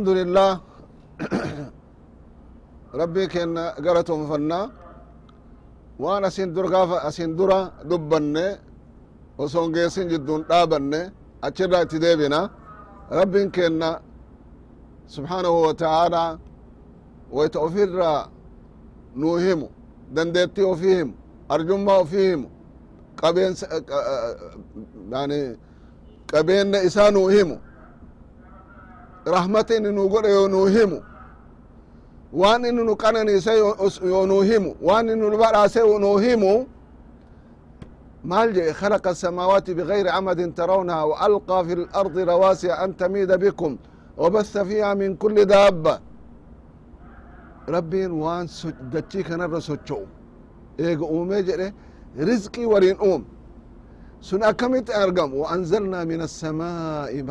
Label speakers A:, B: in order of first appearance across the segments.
A: الحمد لله. ربي كن قرتهم فنا. وأنا اسين در غافا اسين درا دبنة. وسون جيسين جدون دابنة. اچرا تديبنا ربي كن سبحانه وتعالى. ويتوفر نوهم دندتي وفيهم أرجما وفيهم قبين يعني قبين rahmatin inuu godhe yoonuu himu. Waan inni nu qananiise yoonuu himu. Waan inni nu badhaase nu himu. Maal خلق khalaqa بغير عمد camadin tarawnaha في الأرض lardi أن an بكم وبث فيها fiiha كل دابة ربي rabbiin waan dachii kanarra socho'u eega uumee jedhe rizqii waliin uum. Sun akkamitti argamu waanzalnaa min assamaa'i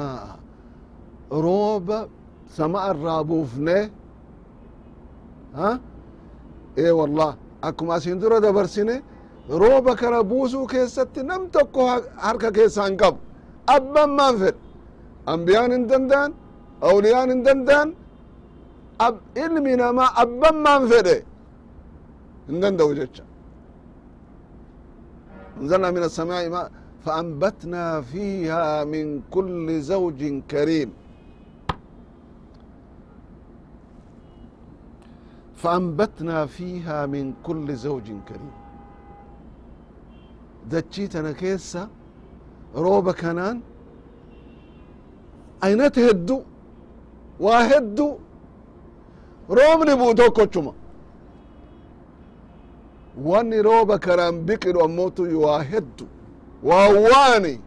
A: من السماء ماء روب سماء الرابوفنه ها ايه والله اكما سندرة دبرسنه روبا كنا بوسو كيست نم تكو حركة كيسان قب أبا منفر أنبيان دندان أوليان دندان أب ilmi namaa abbammaan fedhe hin danda'u jecha انزلنا من السماء ماء فأنبتنا فيها من كل زوج كريم فأنبتنا فيها من كل زوج كريم دجيتنا كيسة روبا كنان أين تهدو واهدو roobni buu tokkochuma wanni rooba karaan biqilu ammotu waa heddu waa waani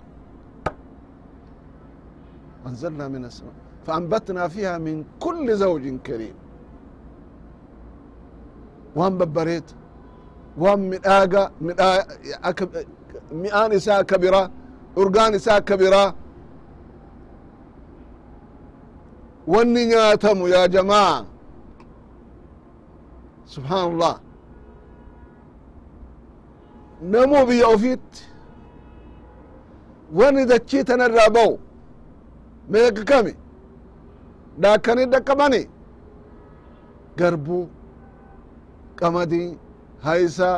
A: أنزلنا من السماء فأنبتنا فيها من كل زوج كريم وان ببريت وان من آقا من آقا مئان إساء كبيرة أرقان إساء كبيرة واني نياتم يا جماعة سبحان الله نمو بيا ofiit wani dachii tanarraa ba'u meeqa kami dhaakkanii dhaqqabani garbuu qamadii haysaa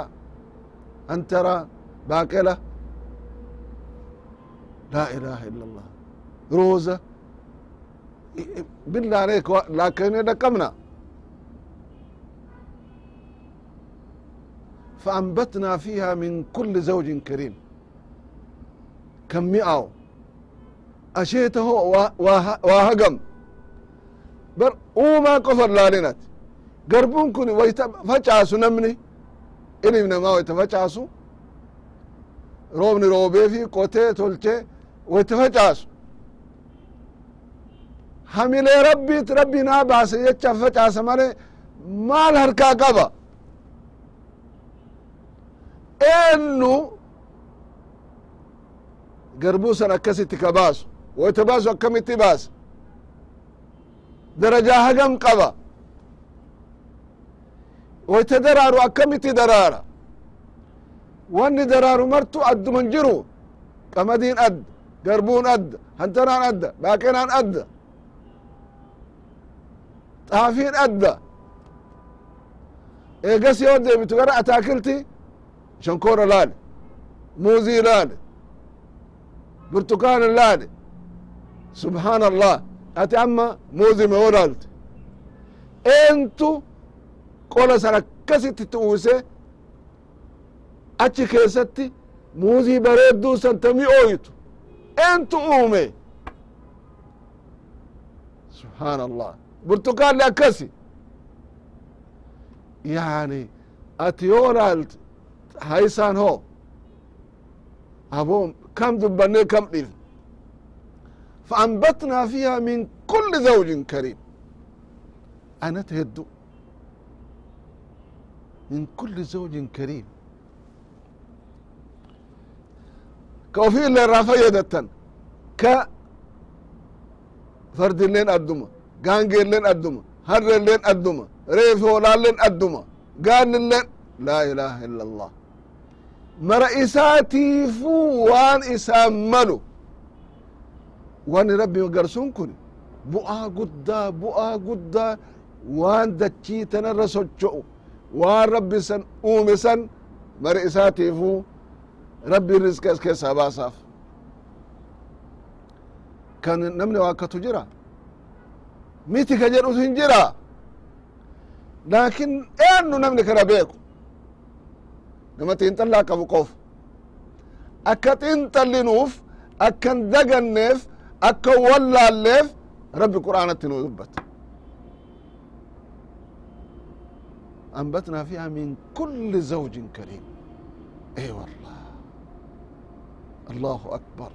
A: antara baaqela laa ilaha illa allah rooza billah aleyk dhaakkanii dhaqqabna فأنبتنا فيها من كل زوج كريم كم مئة أشيته واهقم بر وما قفر لالنت garbun kun waita facaasu namni ilim namaa waita facaasu. Roobni roobeefi qotee tolchee waita facaasu. Hamilee rabbit rabbi naa baase jecha facaasa male maal harkaa qaba? Eennu garbuu san akkasitti ka baasu waita baasu akkamitti baase? Darajaa hagam qaba? woyte daraaru akkamitti daraara wanni daraaru martu adduma hin jiru qamadiin adda garbuun adda hantanaan adda baaqenaan adda xaafiin adda eegas yoo deebitu gara ataakilti shankoora laale muuzii laale burtukaana laale subhaan allah ati amma muuzime wo laalte eentu مورالت انتو قولا سنة كسيت تؤوسي أتي كيستي موزي بريدو سنتمي أويتو انتو أومي سبحان الله برتقال لأكسي يعني أتيورالت haysaan ho abo kam dubbanne kam dhif فأنبتنا فيها من كل زوج كريم أنا تهدو من كل زوج كريم كوفي اللي رافية دتن ك فرد لين أدوما غانجير لين أدوما هر لين أدوما ريف هولال لين أدوما قال لين لا إله إلا الله mara isaatiifuu waan isaan malu wani rabbi garsun kun bu'aa guddaa bu'aa guddaa waan dachii tanarra socho'u waan rabbi san uume san mari isaatiifu rabbi rizqa as keessaa baasaaf. Kan namni waakkatu jira. Miti ka jedhutu hin jira. Laakin eenyu namni kana beeku? Nama xiinxallaa qabu qof akka xiinxallinuuf akkan daganneef akka wallaalleef rabbi qur'aanatti nu dubbata أنبتنا فيها من كل زوج كريم اي والله الله أكبر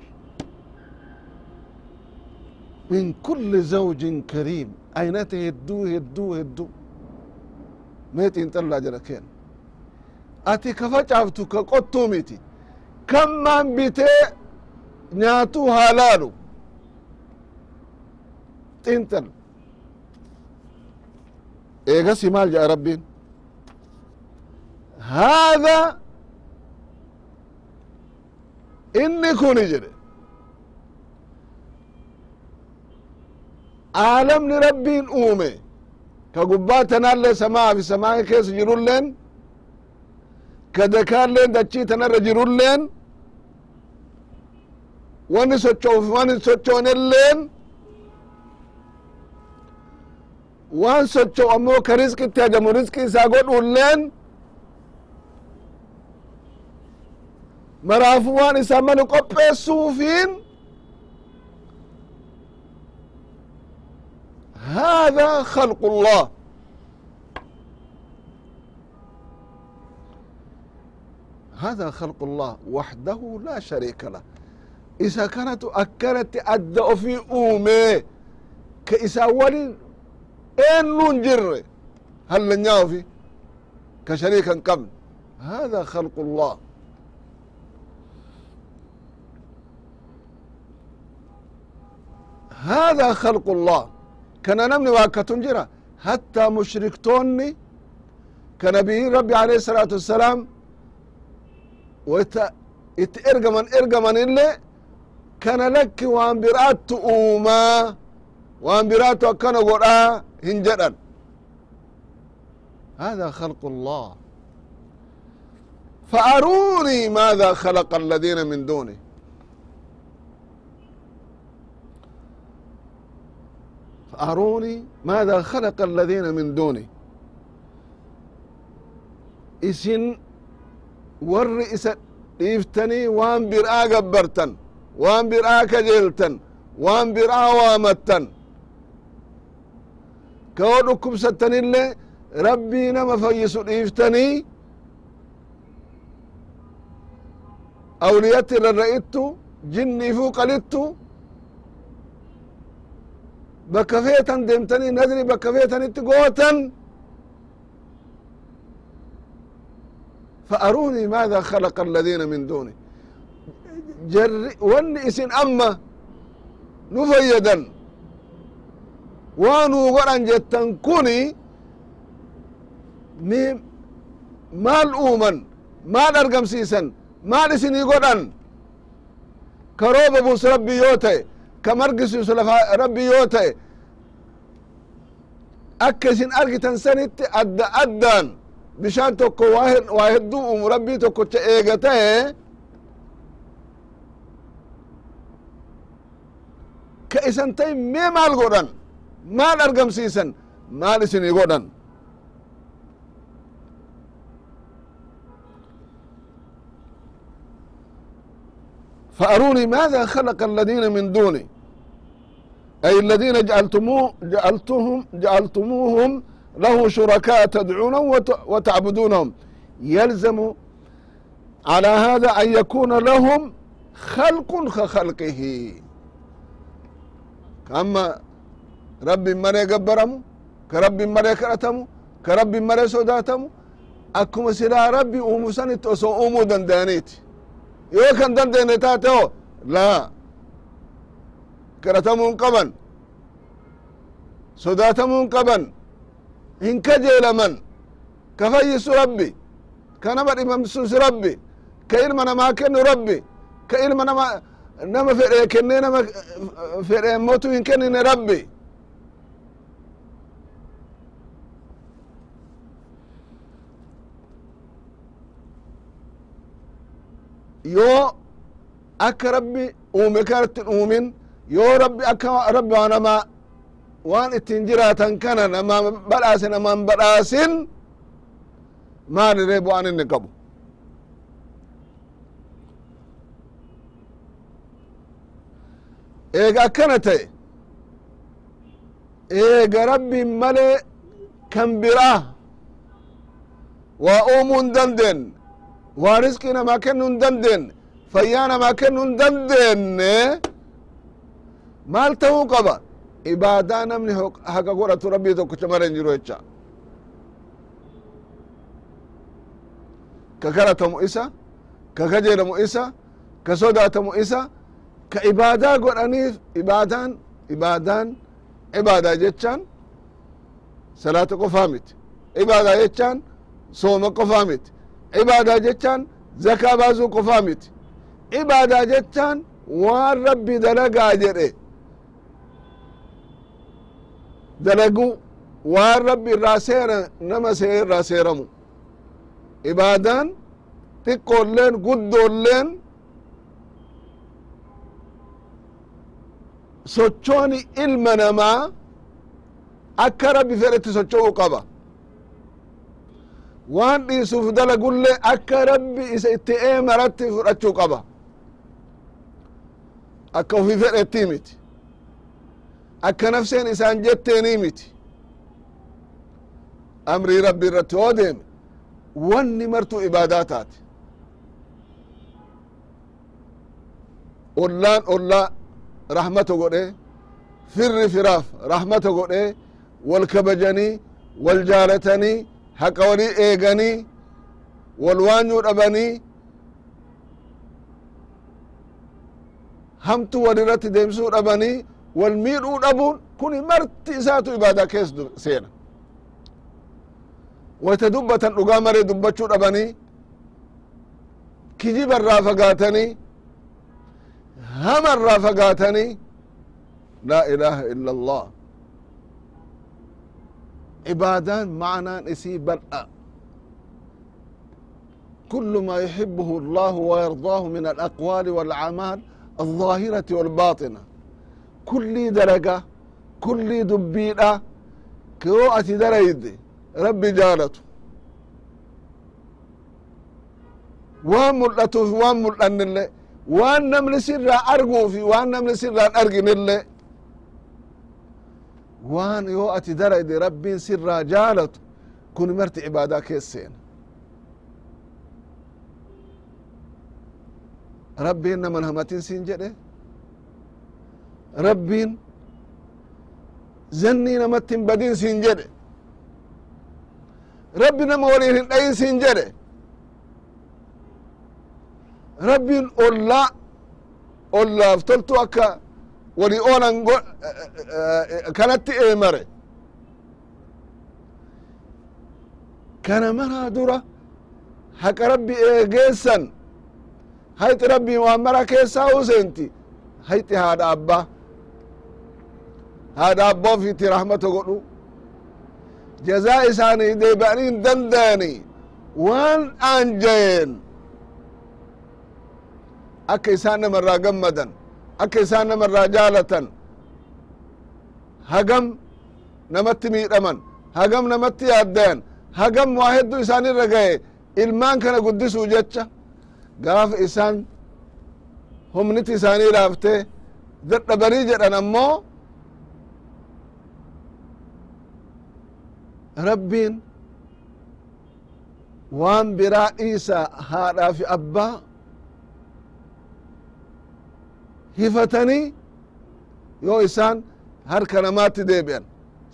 A: من كل زوج كريم أين تهدو هدو هدو ميت انتلا جركين أتي كفجعفتو كقطو ميتي كم من بيتي نياتو هالالو تنتل إيغسي مال جاء ربين haada inni kuni jedhe aalamni rabbiin uume ka gubbaa tanaallee samaa fi samaa keessa jirulleen ka dakaalleen dachii tanarra jirulleen wani sochoof wani sochoonelleen waan socho'u ammoo ka rizqitti hajamu rizqi isaa godhuulleen maraafu waan isaa manu qopheessuufiin هذا خلق الله هذا خلق الله وحده لا شريك له إذا كانت أكرت أدى في أومي كإسا ولي إن جر هل لن في كشريكا قبل هذا خلق الله هذا خلق الله كان نمني واكتون جرا حتى مشركتوني كنبي ربي عليه الصلاة والسلام ويت ات ارجمن ارجمن اللي كان لك وان برات اوما وان برات كان قرا هنجدا هذا خلق الله فأروني ماذا خلق الذين من دونه أروني ماذا خلق الذين من دوني إسن ور إسا إفتني وان برآ قبرتن وان برآ كجلتن وان برآ وامتن كون كبستن اللي ربي نما فيس إفتني أوليتي للرئيتو جني فوق لتو bakka feetan deemtanii nadri bakka feetanitti gootan فأروني ماذا خلق الذين من دوني جر ون اسن أما نفيدا وانو قران جتن كوني مال أومن مال أرقم سيسن مال اسني قران كروب بوس ربي kam argisiisu lafa rabbi yoo ta'e akka isin argitan sanitti adda addaan bishaan tokko waa hedduu umu rabbii tokkocha eega ta'e ka isan ta'e mee maal godhan? Maal argamsiisan? Maal isinii فأروني ماذا خلق الذين من دوني أي الذين جعلتموه جعلتهم جعلتموهم له شركاء تدعونهم وتعبدونهم يلزم على هذا أن يكون لهم خلق كخلقه كما رب مري قبرمو كرب مري كرتمو كرب مري سوداتمو أكما سلا ربي أمو سنة أسو أمو دندانيتي yoo kan dandeene taate o laa kadhatamuun qaban sodaatamuun qaban hin kajeelaman ka fayyisu rabbi. Ka nama dhibamsus rabbi. Ka ilma namaa kennu rabbi. Ka ilma nama nama fedhe kennee nama fedhe motu hin kennine rabbi yoo akka rabbi uume kanatti uumin yoo rabbi akka rabbi nama waan ittiin jiraatan kana nama badhaase naman badhaasin maaliree bu'aan inni qabu? Eega akkana ta'e eega rabbiin malee kan biraa waa uumuu hin dandeenye waa risqii namaa kennuu hin dandeenye fayyaa namaa kennuu hin dandeenye maal ta'uu qaba ibaadaa namni haqa godhatu rabbii tokkicha mara hin jiru jecha ka kadhatamu isa ka kajeelamu isa ka sodaatamu isa ka ibaadaa godhaniif ibaadaan ibaadaan ibaadaa jechaan salaata qofaa miti ibaadaa jechaan sooma qofaa miti ibaadaa jechaan zakaa baasuu qofaa miti. Ibaadaa jechaan waan rabbi dalagaa jedhe. Dalagu waan rabbi irraa seera nama see irraa seeramu. Ibaadaan xiqqoolleen guddoolleen sochooni ilma namaa akka rabbi fedhetti socho'uu qaba waan dhiisuuf dalagullee akka rabbi isa itti eemaratti fudhachuu qaba. Akka ufi fedhetti miti. Akka nafseen isaan jetteenii miti. Amrii rabbi irratti yoo deeme wanni martuu ibaadaa taate. Ollaan ollaa rahmata godhe firri firaaf rahmata godhe wal kabajanii wal jaalatanii haqa walii eeganii wal waanyuu dhabanii hamtuu wal irratti deemsuu dhabanii wal miidhuu dhabuun kun marti isaatu ibaadaa kees seena. Wayta dubbatan dhugaa maree dubbachuu dhabanii kijiba irraa fagaatanii hama irraa fagaatanii laa ilaaha illa allah عبادان معنى اسي بلأ كل ما يحبه الله ويرضاه من الأقوال والأعمال الظاهرة والباطنة كل درجة كل دبيئة كروءة دريد ربي جالته waan mul'atuuf waan mul'annille waan namni sirraa arguufi waan namni sirraan arginille waan yoo ati darayde rabbiin sirraa jaalatu kun marti ibaadaa keesseena rabbiin naman hamatin siin jedhe. Rabbiin zannii namatti badin siin jedhe. Rabbi nama waliin hin dhayin siin jedhe. Rabbiin ollaa ollaaf toltu akka walii oolan kanatti eemare kana maraa dura haqa rabbi eegeessan hayxi rabbiin waan mara keessaa useenti hayxi haadha abbaa haadha abbaa ofiitti rahmata godhu jazaa isaanii deebi'anii hin danda'ani waan aanjayeen akka isaan namarraa gammadan akka isaan namarraa jaalatan. Hagam namatti miidhaman hagam namatti yaaddayan hagam waa hedduu isaan irra gaye ilmaan kana guddisuu jecha gaafa isaan humniti isaanii laaftee dadhabanii jedhan ammoo rabbiin waan biraa dhiisa haadhaa fi abbaa hifatanii yoo isaan harka namaatti deebi'an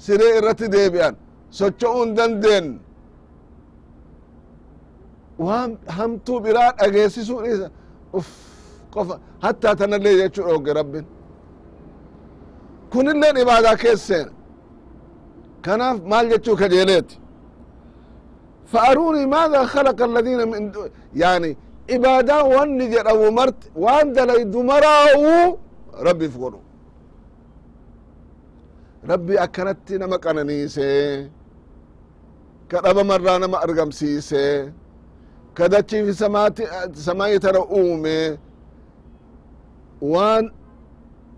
A: siree irratti deebi'an socho'uu hin dandeen waan hamtuu biraa dhageessisuu dhiisa uf qofa hattaa tanallee jechuu dhooge rabbin kunilleen ibaadaa keesseen kanaaf maal jechuu kajeeleeti فأروني ماذا خلق الذين من دو... يعني ibaada wan jedhamu mart waan dalay dumaraawu rabbiif godhu. Rabbi akkanatti nama qananiise ka dhabamarraa nama argamsiise ka dachiifi samaayii tana uume waan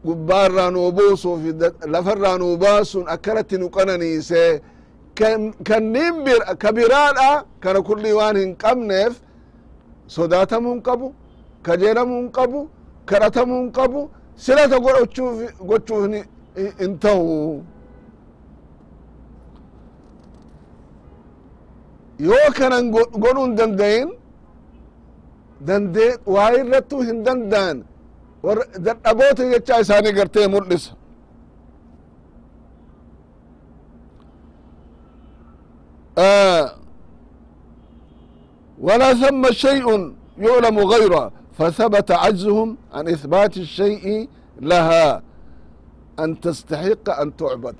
A: gubbaarraa nuu buusuuf lafarraa nuu baasun akkanatti nu qananiise kannin kabiraadha kana kulli waan hin qabneef sodaatamuu hin qabu kajeelamuu hin qabu kadhatamuu hin qabu silata godhachuuf gochuuf hin ta'u. Yoo kanan godhuu hin dandayin dandee waa irrattuu hin danda'an dadhaboota jechaa isaanii gartee mul'isa ولا ثم شيء يعلم غيره فثبت عجزهم عن إثبات الشيء لها أن تستحق أن تعبد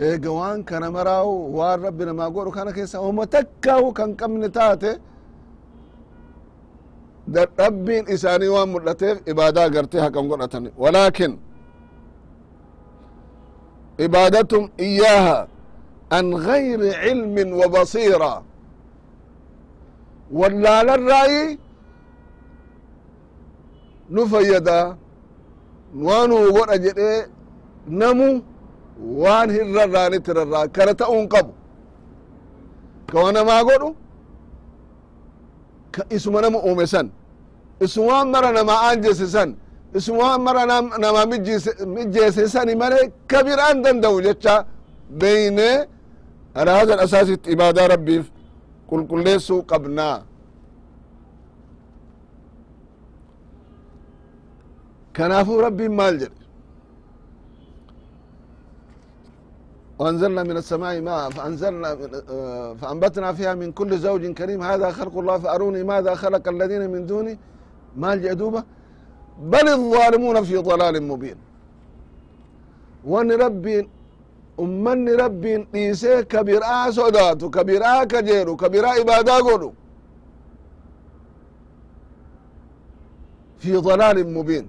A: eega waan kana maraawu waan rabbi namaa godhu kana keessa homa takkaahu kan qabne taate dadhabbiin isaanii waan mul'ateef ibaadaa gartee haqan godhatan walaakin ibaadatum iyaaha an gayri cilmin wa basiira wallaalarraayi nu fayyada waanuu godha jedhee namu waan hin rarraanitti rarraa kana ta'uun qabu ka wa namaa godhu ka isuma nama uume san isumaan mara namaa aanjese san isumaan mara namaa mijjeese sani male ka biraan danda'u jecha beyne ala hada asaasitti ibaadaa rabbiif qulqulleessuu qabnaa kanaafuu rabbiin maal jedhe وأنزلنا من السماء ماء فأنزلنا فأنبتنا فيها من كل زوج كريم هذا خلق الله فأروني ماذا خلق الذين من دوني مال جدوبة بل الظالمون في ضلال مبين وان ربي أمني ربي إيسي كبيرا سوداتو كبيرا كجيرو كبيرا إبادا قولو في ضلال مبين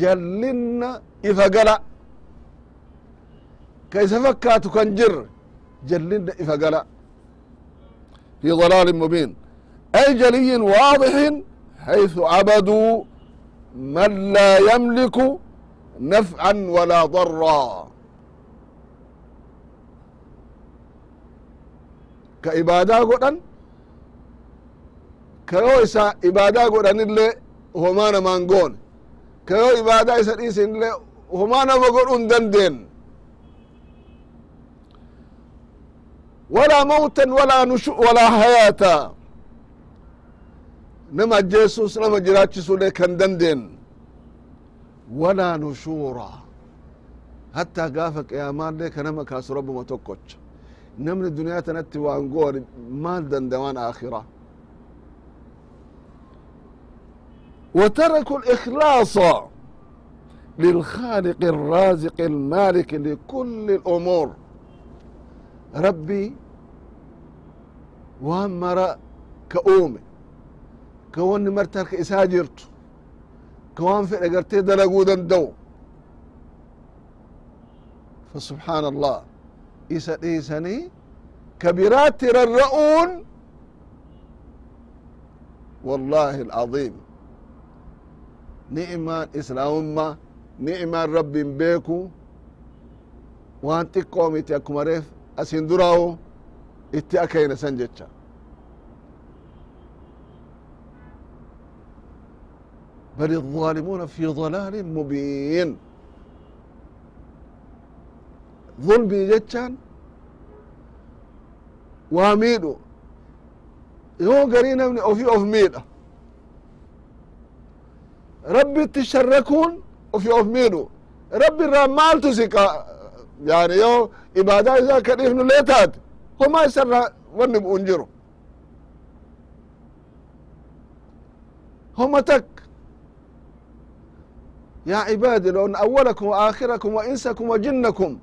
A: جلنا إفقلا كيف فكات كنجر جلن إفقلا في ضلال مبين أي جلي واضح حيث عبدوا من لا يملك نفعا ولا ضرا ka ibaadaa godhan? Kayoo isa ibaadaa godhanillee homaa namaan goone kayoo ibaadaa isa dhiisinillee homaa nama godhuu hin dandeenne walaa mawtan walaa nushu walaa hayaata. Nama ajjeesuus nama jiraachisullee kan dandeenne walaa nushuura hattaa gaafa qiyaamaa ka nama kaasu rabbuma tokkocha توكوش نمن الدنيا تنتي وانقور مال دندوان آخرة وتركوا الإخلاص للخالق الرازق المالك لكل الأمور rabbii waan mara ka uume ka wanni marti harka isaa jirtu ka waan fedhe gartee isa dhiisanii ka biraatti rarra'uun wallahi alcaظiim ni'imaan islaamummaa ni'imaan rabbiin beeku waan xiqqoo miti akkuma reef asin duraawo itti akayna san jecha بل الظالمون في ضلال مبين dhulmii jechaan waa miidhu yoo garii namni ofii of miidha. Rabbitti sharrakuun ofii of miidhu rabbi irraa maaltu siqa yani yoo ibaadaa isaa akka dhiifnu lee taate homaa isarraa wanni bu'un jiru. Homa takka yaa cibaadi loon awalakum wa aakhirakum wa insakum wa jinnakum.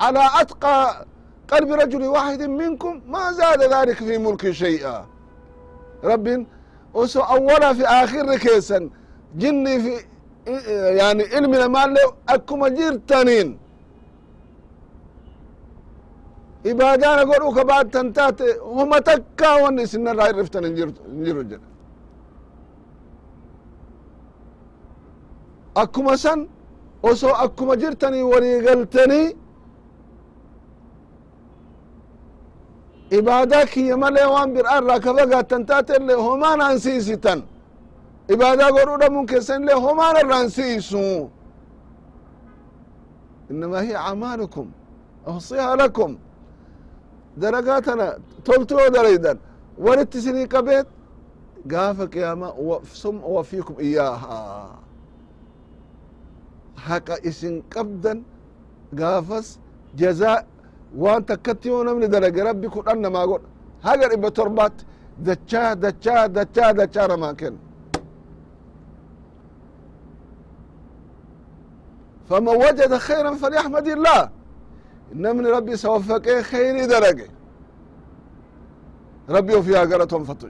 A: على أتقى قلب رجل واحد منكم ما زاد ذلك في ملك شيئا رب وسو أولا في آخر كيسا جني في يعني علمنا ما له أكما جيرتانين ibaadaana godhu ka baattan taate homa takkaa wanni isinirraa hirriftan hin jiru jedhe akkuma san osoo akkuma jirtanii walii galtanii ibaadaa kiyya malee waan biraa irraa ka fagaattan taate illee homaan an siisitan ibaadaa godhuu dhabuun keessan illee homaan irraan siisu innamaa hiya acmaalukum ahsihaa lakum. Daragaa tana toltu yoo daraydan walitti isinii qabeet gaafa qiyaamaa sum wafiikum iyaahaa haqa isin qabdan gaafas jazaa waan takkatti yoo namni dalage rabbi kudhan namaa godha. Haga dhibba torbaatti dachaa dachaa dachaa dachaa namaa kenna faman wajada khayra falyaxmad illah namni rabbi isa waffaqee khayri dalage. Rabbi ofiyaa galatonfatu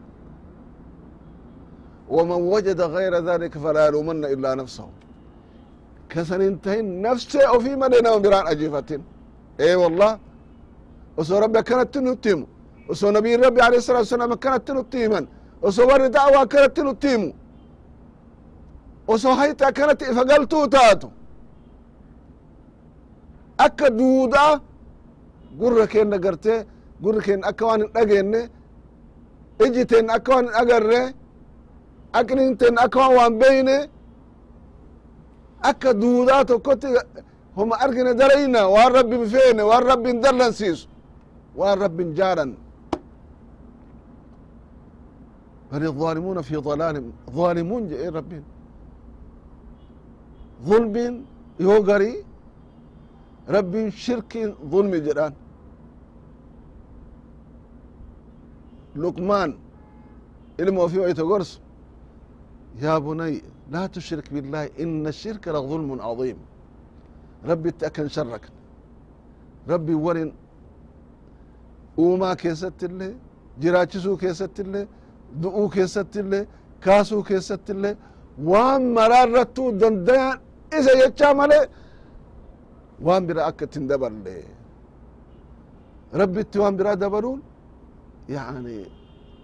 A: waman wajada gayra dhalika falaa yaluumanna ilaa nafsahu. Kasan hintahin nafse ofii male nama biraan ajiifatin ee wallah oso rabbi akkanattin nutti oso nabi rabbi alayhi salatu wasalam akkanatti nutti himan oso warri da'wa akkanatti nutti oso hayta akkanatti ifa galtuu taatu. Akka duuda gurra keenna gartee gurri keenna akka waan in dhageenne iji teenna akka waan in agarre aqliin teenna akka waan waan beyne akka duudaa tokkotti homa argine darayna waan rabbin feene waan rabbin dallansiisu waan rabbin jaalan bal الظالمون في ضلال ظالمون جئ ربين ظلم يوغري rabbiin shirkiin zulmi jedhaan luqmaan ilma ofii wayto gorsu yaa bunay laa tushrik billahi ina shirka lazulmun cadiim rabbitti akan sharakan rabbi warin uumaa keessatti illee jiraachisuu keessatti illee du'uu keessatti illee kaasuu keessatti illee waan maraarrattuu dandayan isa jechaa malee waan bira akka ittin daballe rabbitti waan biraa dabaluun yani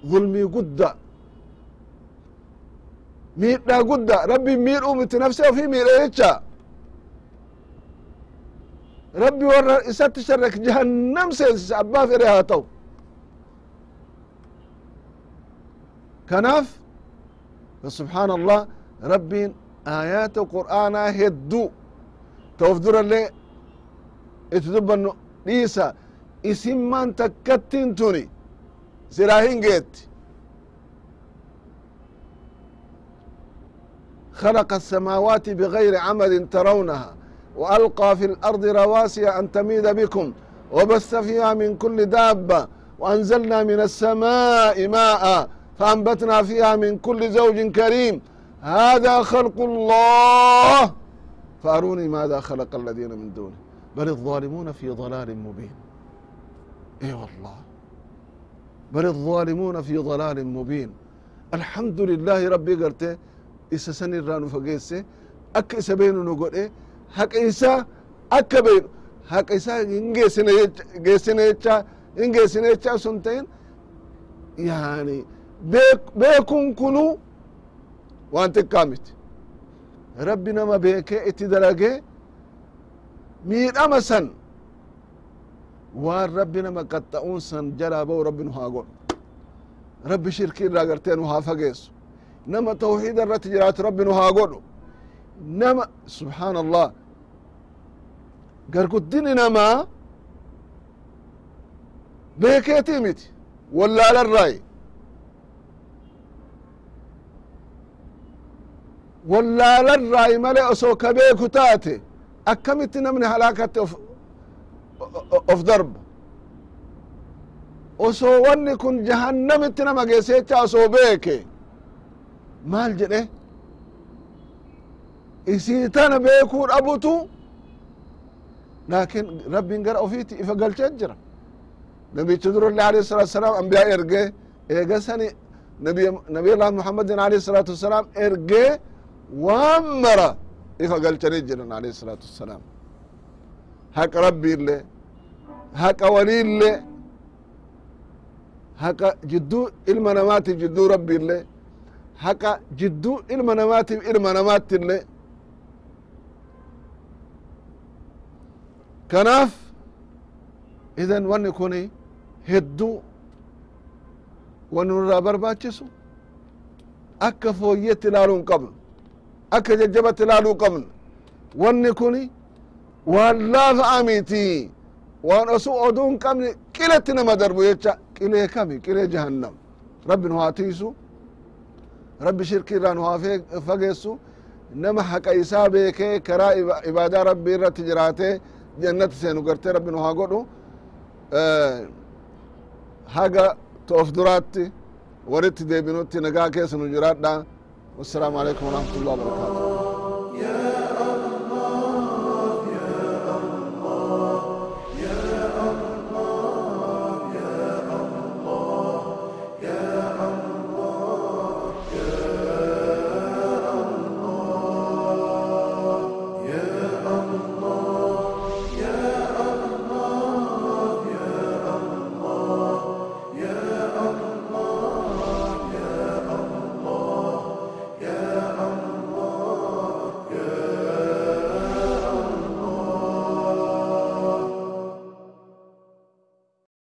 A: zulmii gudda miidhaa gudda rabbi miidhuu miti nafse ofii miidhe jecha rabbi warra isatti sharrak jahannam seensisa abbaa fedhe haa ta'u kanaaf subxaan allah rabbiin aayaata qur'aanaa hedduu ta of durallee itti dubbannu dhiisa isimman takkattin tuni silaa hin geetti خلق السماوات بغير عمد ترونها وألقى في الأرض رواسي أن تميد بكم وبث فيها من كل دابة وأنزلنا من السماء ماء فأنبتنا فيها من كل زوج كريم هذا خلق الله فأروني ماذا خلق الذين من دونه بل الظالمون في ضلال مبين اي والله بل الظالمون في ضلال مبين الحمد لله ربي قرته isa san irraa nu fageesse akka isa beenu nu godhe haqa isaa akka beenu haqa isaa hin geessine jecha hin geessine jecha sun ta'in yani beekun kunu waan xiqqaa miti. Rabbi nama beekee itti dalagee miidhama san waan rabbi nama qaxxa'uun san jalaa ba'u rabbi nu haa godhu. Rabbi shirkii irraa gartee nu haa fageessu. Nama tawxiida irratti jiraatu rabbi nu haa godhu. Nama subxaan allah garguddini namaa beekeetii miti wallaalarraayi wallaalarraayi male osoo ka beeku taate akkamitti namni halaakatti of of darba osoo wanni kun jahannamitti nama geesse osoo beeke maal jedhe? Isii tana beekuu dhabutu laakin rabbin gara ofiiti ifa galchee jira nabichi durallee alayhi salatu wasalaam ambiyaa ergee eega sani nabiy allah muhammadin alayhi salatu wasalaam ergee waan mara ifa galchanii jiran alayhi salatu wasalaam haqa rabbi illee haqa waliille haqa jidduu ilma namaatiif jidduu rabbiille haqa jidduu ilma namaatiif ilma namaatille kanaaf idan wanni kuni hedduu wanni nurraa barbaachisu akka fooyyetti ilaaluu hin qabnu akka jajjabatti ilaaluu qabnu wanni kuni waan laafa'a miti waan osu oduu hin qabne qiletti nama darbu jecha qilee kami? Qilee jahannam. Rabbi nu haa tiisu rabbi shirki irraa nu haa fageessu nama haqa isaa beekee karaa ibaadaa rabbi irratti jiraatee jannati seenu gartee rabbi nu haa godhu haga toof duraatti waritti deebinutti nagaa keessa nu jiraadha wassalaamu alaikum warahmatullahi wabarakatu